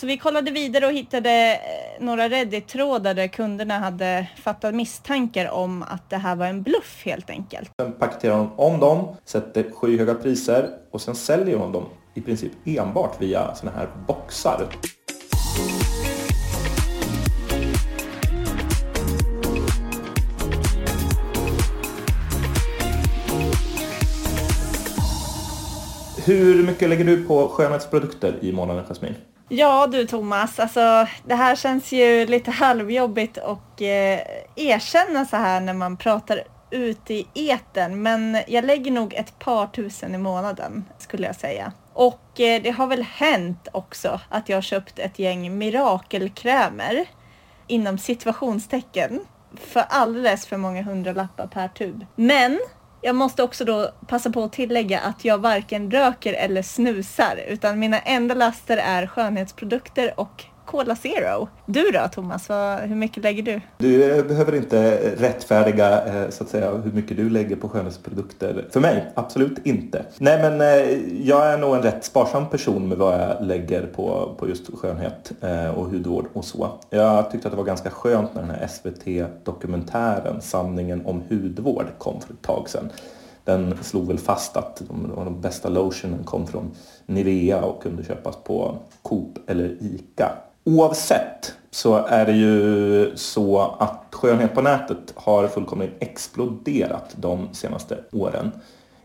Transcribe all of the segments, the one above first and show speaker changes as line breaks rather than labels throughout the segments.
Så vi kollade vidare och hittade eh, några Reddit-trådar där kunderna hade fattat misstankar om att det här var en bluff helt enkelt.
Sen paketerar hon om dem, sätter skyhöga priser och sen säljer hon dem i princip enbart via sådana här boxar. Hur mycket lägger du på skönhetsprodukter i månaden, Jasmin?
Ja du Thomas, alltså det här känns ju lite halvjobbigt och eh, erkänna så här när man pratar ut i eten, men jag lägger nog ett par tusen i månaden skulle jag säga. Och eh, det har väl hänt också att jag har köpt ett gäng mirakelkrämer inom situationstecken för alldeles för många hundralappar per tub. Men jag måste också då passa på att tillägga att jag varken röker eller snusar utan mina enda laster är skönhetsprodukter och Cola Zero. Du då Thomas, vad, hur mycket lägger du?
Du behöver inte eh, rättfärdiga eh, så att säga hur mycket du lägger på skönhetsprodukter. För mig, absolut inte. Nej men eh, jag är nog en rätt sparsam person med vad jag lägger på, på just skönhet och hudvård och så. Jag tyckte att det var ganska skönt när den här SVT-dokumentären Sanningen om hudvård kom för ett tag sedan den slog väl fast att de, de bästa lotionen kom från Nivea och kunde köpas på Coop eller ICA. Oavsett så är det ju så att skönhet på nätet har fullkomligt exploderat de senaste åren.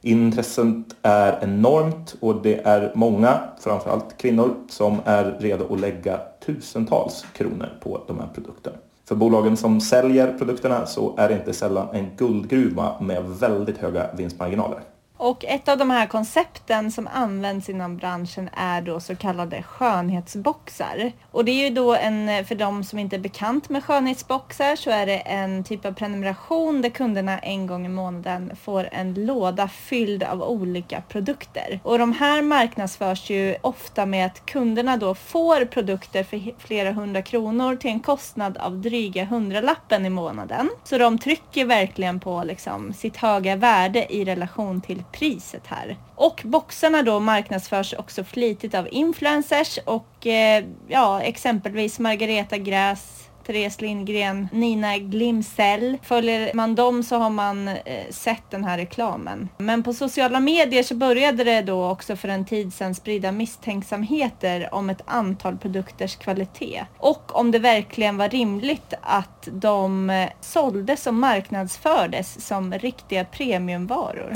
Intresset är enormt och det är många, framförallt kvinnor, som är redo att lägga tusentals kronor på de här produkterna. För bolagen som säljer produkterna så är det inte sällan en guldgruva med väldigt höga vinstmarginaler.
Och ett av de här koncepten som används inom branschen är då så kallade skönhetsboxar. Och det är ju då en, för de som inte är bekant med skönhetsboxar så är det en typ av prenumeration där kunderna en gång i månaden får en låda fylld av olika produkter. Och de här marknadsförs ju ofta med att kunderna då får produkter för flera hundra kronor till en kostnad av dryga hundralappen i månaden. Så de trycker verkligen på liksom sitt höga värde i relation till priset här. Och boxarna då marknadsförs också flitigt av influencers och eh, ja, exempelvis Margareta Gräs Therese Lindgren, Nina Glimsell. Följer man dem så har man eh, sett den här reklamen. Men på sociala medier så började det då också för en tid sedan sprida misstänksamheter om ett antal produkters kvalitet och om det verkligen var rimligt att de eh, såldes och marknadsfördes som riktiga premiumvaror.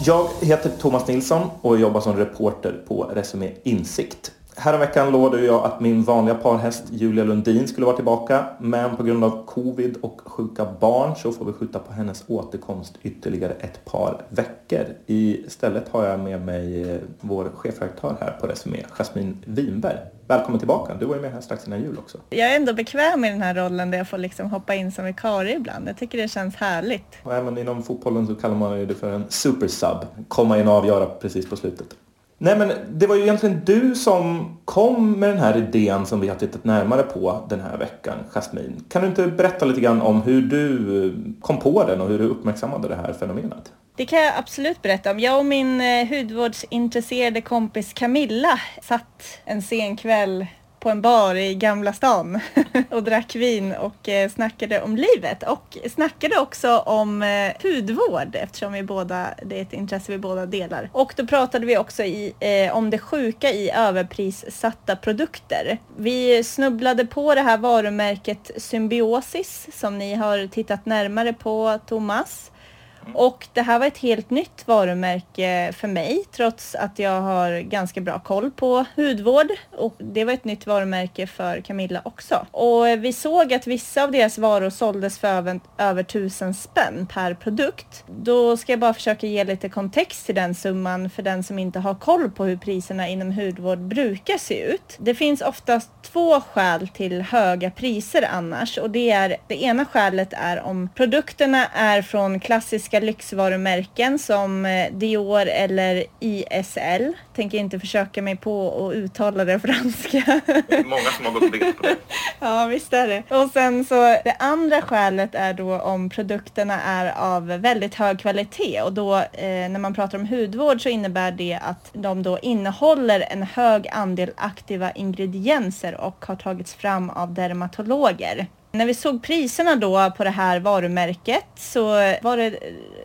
Jag heter Thomas Nilsson och jobbar som reporter på Resumé Insikt. Häromveckan lovade jag att min vanliga parhäst Julia Lundin skulle vara tillbaka men på grund av covid och sjuka barn så får vi skjuta på hennes återkomst ytterligare ett par veckor. Istället har jag med mig eh, vår chefredaktör här på Resumé, Jasmin Winberg. Välkommen tillbaka, du var ju med här strax innan jul också.
Jag är ändå bekväm i den här rollen där jag får liksom hoppa in som vikarie ibland. Jag tycker det känns härligt.
Och även inom fotbollen så kallar man det för en supersub. Komma in och avgöra precis på slutet. Nej men det var ju egentligen du som kom med den här idén som vi har tittat närmare på den här veckan, Jasmin. Kan du inte berätta lite grann om hur du eh, kom på den och hur du uppmärksammade det här fenomenet?
Det kan jag absolut berätta om. Jag och min eh, hudvårdsintresserade kompis Camilla satt en sen kväll på en bar i Gamla stan och drack vin och eh, snackade om livet och snackade också om eh, hudvård eftersom vi båda, det är ett intresse vi båda delar. Och då pratade vi också i, eh, om det sjuka i överprissatta produkter. Vi snubblade på det här varumärket Symbiosis som ni har tittat närmare på Thomas. Och det här var ett helt nytt varumärke för mig trots att jag har ganska bra koll på hudvård och det var ett nytt varumärke för Camilla också. Och vi såg att vissa av deras varor såldes för över, över tusen spänn per produkt. Då ska jag bara försöka ge lite kontext till den summan för den som inte har koll på hur priserna inom hudvård brukar se ut. Det finns oftast två skäl till höga priser annars och det är det ena skälet är om produkterna är från klassiska svenska lyxvarumärken som eh, Dior eller ISL. Tänker inte försöka mig på att uttala det franska.
Det är många som har gått bet på det.
ja, visst är det. Och sen så det andra skälet är då om produkterna är av väldigt hög kvalitet och då eh, när man pratar om hudvård så innebär det att de då innehåller en hög andel aktiva ingredienser och har tagits fram av dermatologer. När vi såg priserna då på det här varumärket så var det eh,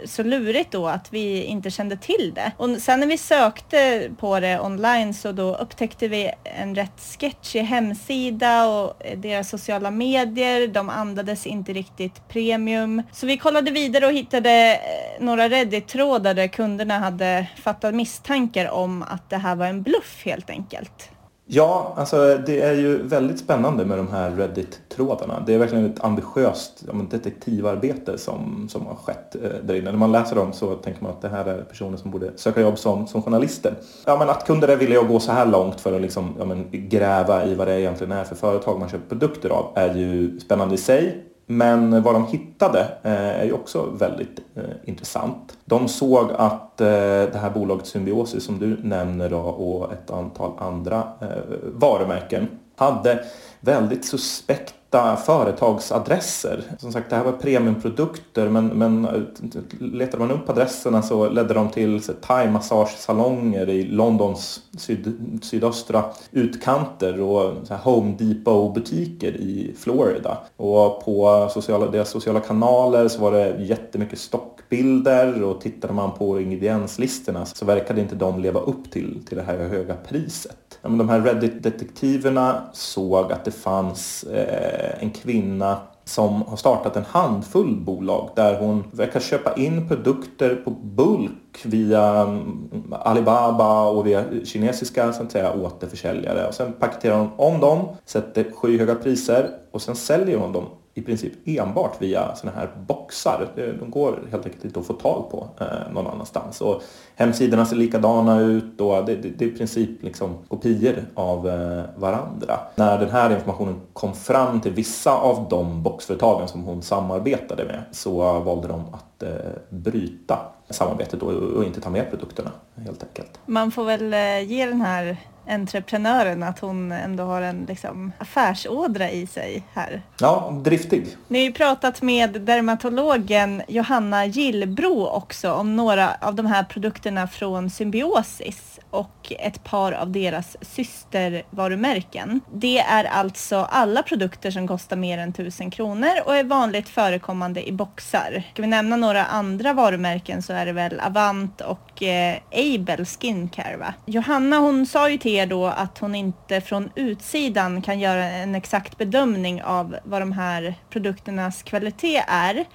så lurigt då att vi inte kände till det. Och sen när vi sökte på det online så då upptäckte vi en rätt sketchig hemsida och deras sociala medier. De andades inte riktigt premium. Så vi kollade vidare och hittade eh, några Reddit-trådar där kunderna hade fattat misstankar om att det här var en bluff helt enkelt.
Ja, alltså det är ju väldigt spännande med de här Reddit-trådarna. Det är verkligen ett ambitiöst ja, detektivarbete som, som har skett eh, där inne. När man läser dem så tänker man att det här är personer som borde söka jobb som, som journalister. Ja, men att kunder är villiga att gå så här långt för att liksom, ja, men, gräva i vad det egentligen är för företag man köper produkter av är ju spännande i sig. Men vad de hittade eh, är ju också väldigt eh, intressant. De såg att eh, det här bolaget Symbiosis som du nämner då, och ett antal andra varumärken hade väldigt suspekt hitta företagsadresser. Som sagt, det här var premiumprodukter men, men eh, letade man upp adresserna så ledde de till thai-massagesalonger i Londons syd, sydöstra utkanter och Home Depot-butiker i Florida. Och på sociala, deras sociala kanaler så var det jättemycket stockbilder och tittade man på ingredienslistorna så verkade inte de leva upp till, till det här höga priset de här Reddit-detektiverna såg att det fanns eh, en kvinna som har startat en handfull bolag där hon verkar köpa in produkter på bulk via mm, Alibaba och via kinesiska så att säga, återförsäljare. Och sen paketerar hon om dem, sätter skyhöga priser och sen säljer hon dem i princip enbart via sådana här boxar. De går helt enkelt inte att få tag på eh, någon annanstans. Och hemsidorna ser likadana ut och det, det, det är i princip liksom kopior av eh, varandra. När den här informationen kom fram till vissa av de boxföretagen som hon samarbetade med så valde de att eh, bryta samarbetet och, och inte ta med produkterna helt enkelt.
Man får väl eh, ge den här entreprenören att hon ändå har en liksom, affärsådra i sig här.
Ja, driftig.
Ni har ju pratat med dermatologen Johanna Gillbro också om några av de här produkterna från Symbiosis och ett par av deras systervarumärken. Det är alltså alla produkter som kostar mer än 1000 kronor och är vanligt förekommande i boxar. Ska vi nämna några andra varumärken så är det väl Avant och eh, Able Skincare va? Johanna hon sa ju till är då att hon inte från utsidan kan göra en exakt bedömning av vad de här produkternas kvalitet är.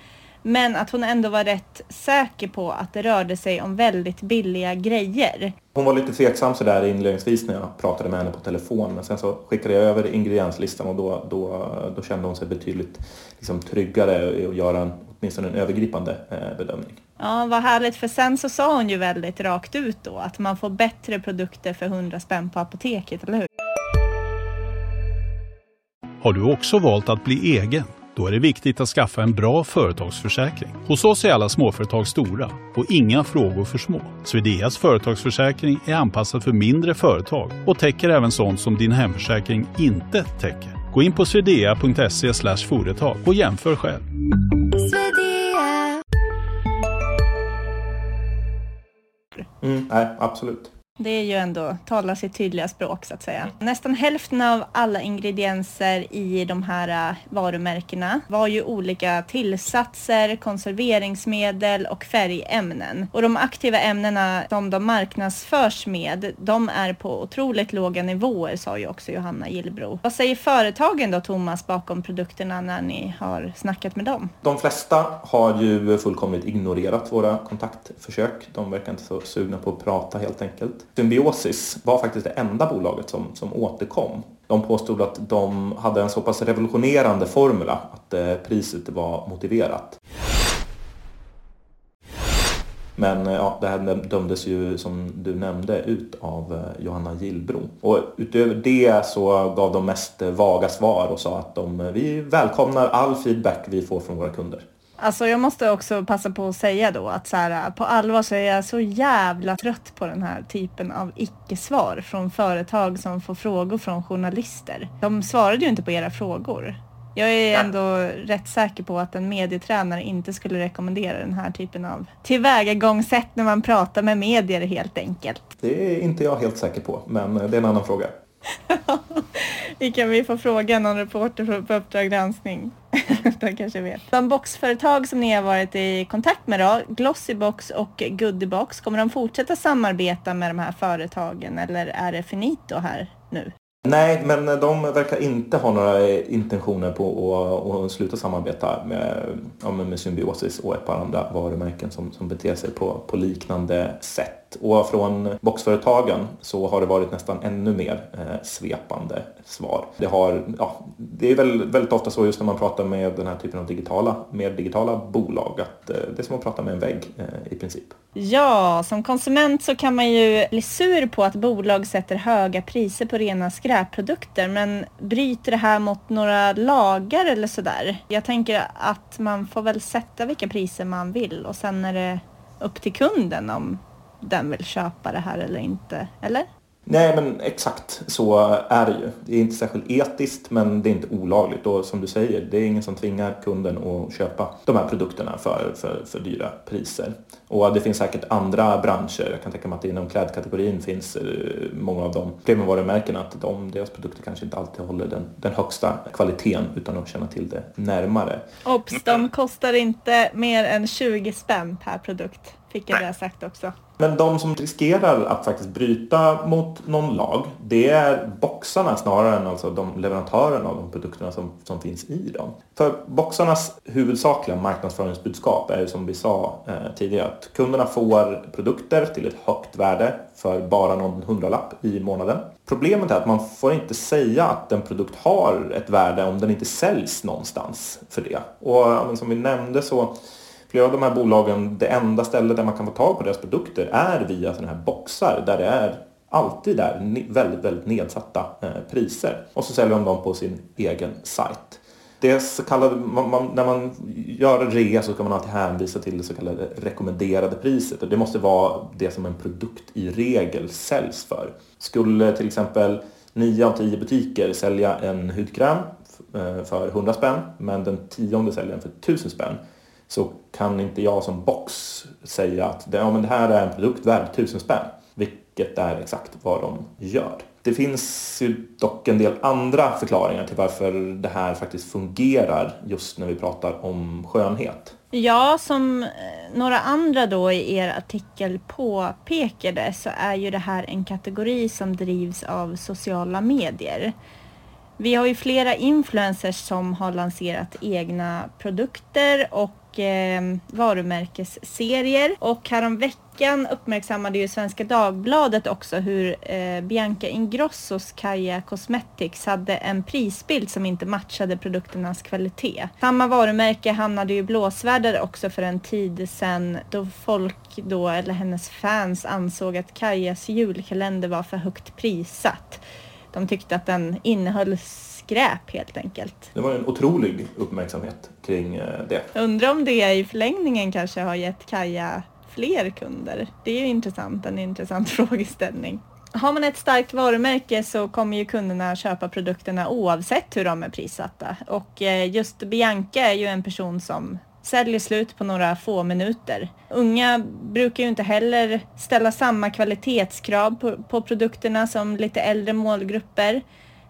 Men att hon ändå var rätt säker på att det rörde sig om väldigt billiga grejer.
Hon var lite tveksam sådär inledningsvis när jag pratade med henne på telefon. Men sen så skickade jag över ingredienslistan och då, då, då kände hon sig betydligt liksom, tryggare i att göra en, åtminstone en övergripande eh, bedömning.
Ja, vad härligt. För sen så sa hon ju väldigt rakt ut då att man får bättre produkter för 100 spänn på apoteket, eller hur?
Har du också valt att bli egen? Då är det viktigt att skaffa en bra företagsförsäkring. Hos oss är alla småföretag stora och inga frågor för små. Swedeas företagsförsäkring är anpassad för mindre företag och täcker även sånt som din hemförsäkring inte täcker. Gå in på swedea.se företag och jämför själv.
Mm, nej, absolut.
Det är ju ändå tala sitt tydliga språk så att säga. Nästan hälften av alla ingredienser i de här äh, varumärkena var ju olika tillsatser, konserveringsmedel och färgämnen. Och de aktiva ämnena som de marknadsförs med, de är på otroligt låga nivåer sa ju också Johanna Gillbro. Vad säger företagen då Thomas bakom produkterna när ni har snackat med dem?
De flesta har ju fullkomligt ignorerat våra kontaktförsök. De verkar inte så sugna på att prata helt enkelt. Symbiosis var faktiskt det enda bolaget som, som återkom. De påstod att de hade en så pass revolutionerande formula att eh, priset var motiverat. Men eh, ja, det här dömdes ju som du nämnde ut av eh, Johanna Gillbro. Och utöver det så gav de mest eh, vaga svar och sa att de, vi välkomnar all feedback vi får från våra kunder.
Alltså jag måste också passa på att säga då att så här, på allvar så är jag så jävla trött på den här typen av icke-svar från företag som får frågor från journalister. De svarade ju inte på era frågor. Jag är ändå rätt säker på att en medietränare inte skulle rekommendera den här typen av tillvägagångssätt när man pratar med medier helt enkelt.
Det är inte jag helt säker på, men det är en annan fråga.
Vi kan vi få fråga någon reporter på Uppdrag granskning. De kanske vet. De boxföretag som ni har varit i kontakt med då, Glossybox och Goodiebox, kommer de fortsätta samarbeta med de här företagen eller är det finito här nu?
Nej, men de verkar inte ha några intentioner på att, att sluta samarbeta med, ja, med Symbiosis och ett par andra varumärken som, som beter sig på, på liknande sätt. Och från boxföretagen så har det varit nästan ännu mer eh, svepande svar. Det, har, ja, det är väl väldigt ofta så just när man pratar med den här typen av digitala, mer digitala bolag att eh, det är som att prata med en vägg eh, i princip.
Ja, som konsument så kan man ju bli sur på att bolag sätter höga priser på rena skräpprodukter men bryter det här mot några lagar eller sådär? Jag tänker att man får väl sätta vilka priser man vill och sen är det upp till kunden om den vill köpa det här eller inte, eller?
Nej, men exakt så är det ju. Det är inte särskilt etiskt, men det är inte olagligt. Och som du säger, det är ingen som tvingar kunden att köpa de här produkterna för, för, för dyra priser. Och det finns säkert andra branscher. Jag kan tänka mig att inom klädkategorin finns eh, många av de premiumvarumärkena att de, deras produkter kanske inte alltid håller den, den högsta kvaliteten utan att känna till det närmare.
Obs, de kostar inte mer än 20 spänn per produkt. Fick jag det sagt också.
Men de som riskerar att faktiskt bryta mot någon lag, det är boxarna snarare än alltså de leverantörerna av de produkterna som, som finns i dem. För boxarnas huvudsakliga marknadsföringsbudskap är ju som vi sa eh, tidigare att kunderna får produkter till ett högt värde för bara någon hundralapp i månaden. Problemet är att man får inte säga att en produkt har ett värde om den inte säljs någonstans för det. Och som vi nämnde så flera av de här bolagen, det enda stället där man kan få tag på deras produkter är via sådana här boxar där det är alltid är väldigt, väldigt nedsatta eh, priser. Och så säljer de dem på sin egen sajt. Det så kallade, man, man, när man gör rea så kan man alltid hänvisa till det så kallade rekommenderade priset. Och det måste vara det som en produkt i regel säljs för. Skulle till exempel 9 av 10 butiker sälja en hudkräm eh, för 100 spänn men den tionde säljer den för 1000 spänn så kan inte jag som box säga att det, ja, men det här är en produkt värd tusen spänn. Vilket är exakt vad de gör. Det finns ju dock en del andra förklaringar till varför det här faktiskt fungerar just när vi pratar om skönhet.
Ja, som eh, några andra då i er artikel påpekade så är ju det här en kategori som drivs av sociala medier. Vi har ju flera influencers som har lanserat egna produkter och eh, varumärkesserier. Och häromveckan uppmärksammade ju Svenska Dagbladet också hur eh, Bianca Ingrossos Kaja Cosmetics hade en prisbild som inte matchade produkternas kvalitet. Samma varumärke hamnade ju blåsvärdar också för en tid sedan då folk då, eller hennes fans ansåg att Kajas julkalender var för högt prissatt. De tyckte att den innehöll skräp helt enkelt.
Det var en otrolig uppmärksamhet kring eh, det.
Undrar om det i förlängningen kanske har gett Kaja fler kunder. Det är ju intressant, en intressant frågeställning. Har man ett starkt varumärke så kommer ju kunderna köpa produkterna oavsett hur de är prissatta. Och eh, just Bianca är ju en person som säljer slut på några få minuter. Unga brukar ju inte heller ställa samma kvalitetskrav på, på produkterna som lite äldre målgrupper.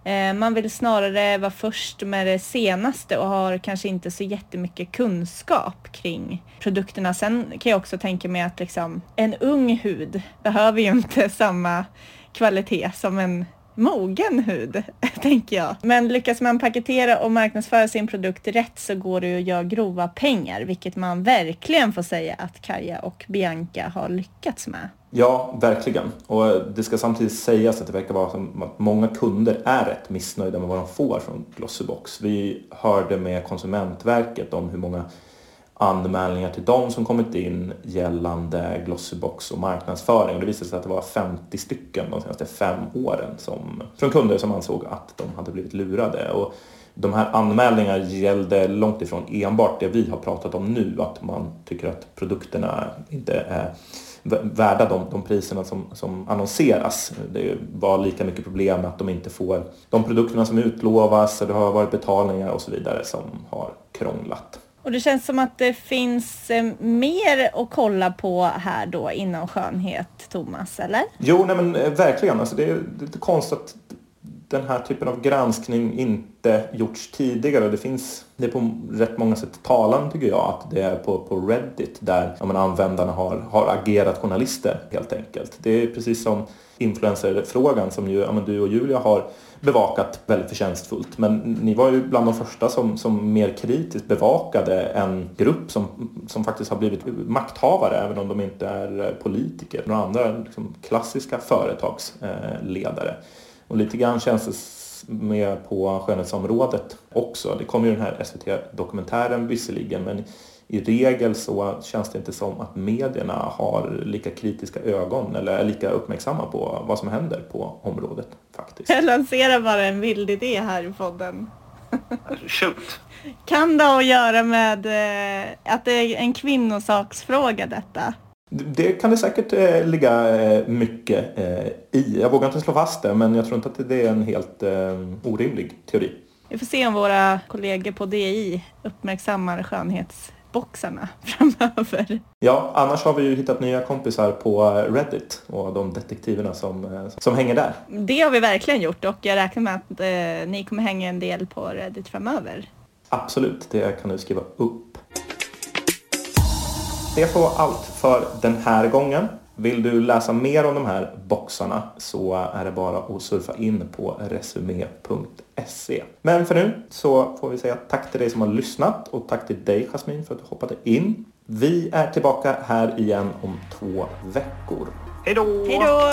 Eh, man vill snarare vara först med det senaste och har kanske inte så jättemycket kunskap kring produkterna. Sen kan jag också tänka mig att liksom, en ung hud behöver ju inte samma kvalitet som en mogen hud, tänker jag. Men lyckas man paketera och marknadsföra sin produkt rätt så går det att göra grova pengar, vilket man verkligen får säga att Kaja och Bianca har lyckats med.
Ja, verkligen. Och eh, det ska samtidigt sägas att det verkar vara som att många kunder är rätt missnöjda med vad de får från Glossybox. Vi hörde med Konsumentverket om hur många anmälningar till dem som kommit in gällande Glossybox och marknadsföring. Och det visade sig att det var 50 stycken de senaste fem åren som, från kunder som ansåg att de hade blivit lurade. Och de här anmälningarna gällde långt ifrån enbart det vi har pratat om nu, att man tycker att produkterna inte är värda de, de priserna som, som annonseras. Det var lika mycket problem med att de inte får de produkterna som utlovas, det har varit betalningar och så vidare som har krånglat.
Och det känns som att det finns eh, mer att kolla på här då inom skönhet, Thomas, eller?
Jo, nej men eh, verkligen. Alltså det är lite konstigt att den här typen av granskning inte gjorts tidigare. Det finns, det är på rätt många sätt talande tycker jag att det är på, på Reddit där ja, men användarna har, har agerat journalister helt enkelt. Det är precis som influencerfrågan som ju ja, men du och Julia har bevakat väldigt förtjänstfullt. Men ni var ju bland de första som, som mer kritiskt bevakade en grupp som, som faktiskt har blivit makthavare även om de inte är eh, politiker. Några andra liksom, klassiska företagsledare. Och lite grann känns det med på skönhetsområdet också. Det kom ju den här SVT-dokumentären visserligen men i regel så känns det inte som att medierna har lika kritiska ögon eller är lika uppmärksamma på vad som händer på området faktiskt.
Jag lanserar bara en vild idé här i podden.
Shoot!
Kan det ha att göra med eh, att det är en kvinnosaksfråga detta?
Det kan det säkert eh, ligga eh, mycket eh, i. Jag vågar inte slå fast det men jag tror inte att det är en helt orimlig teori.
Vi får se om våra kollegor på DI uppmärksammar skönhetsboxarna framöver.
Ja, annars har vi ju hittat nya kompisar på Reddit och de detektiverna som, som hänger där.
Det har vi verkligen gjort och jag räknar med att eh, ni kommer hänga en del på Reddit framöver.
Absolut, det kan du skriva upp. Det var allt för den här gången. Vill du läsa mer om de här boxarna så är det bara att surfa in på resumé.se. Men för nu så får vi säga tack till dig som har lyssnat och tack till dig Jasmin för att du hoppade in. Vi är tillbaka här igen om två veckor.
Hej då! Hej då!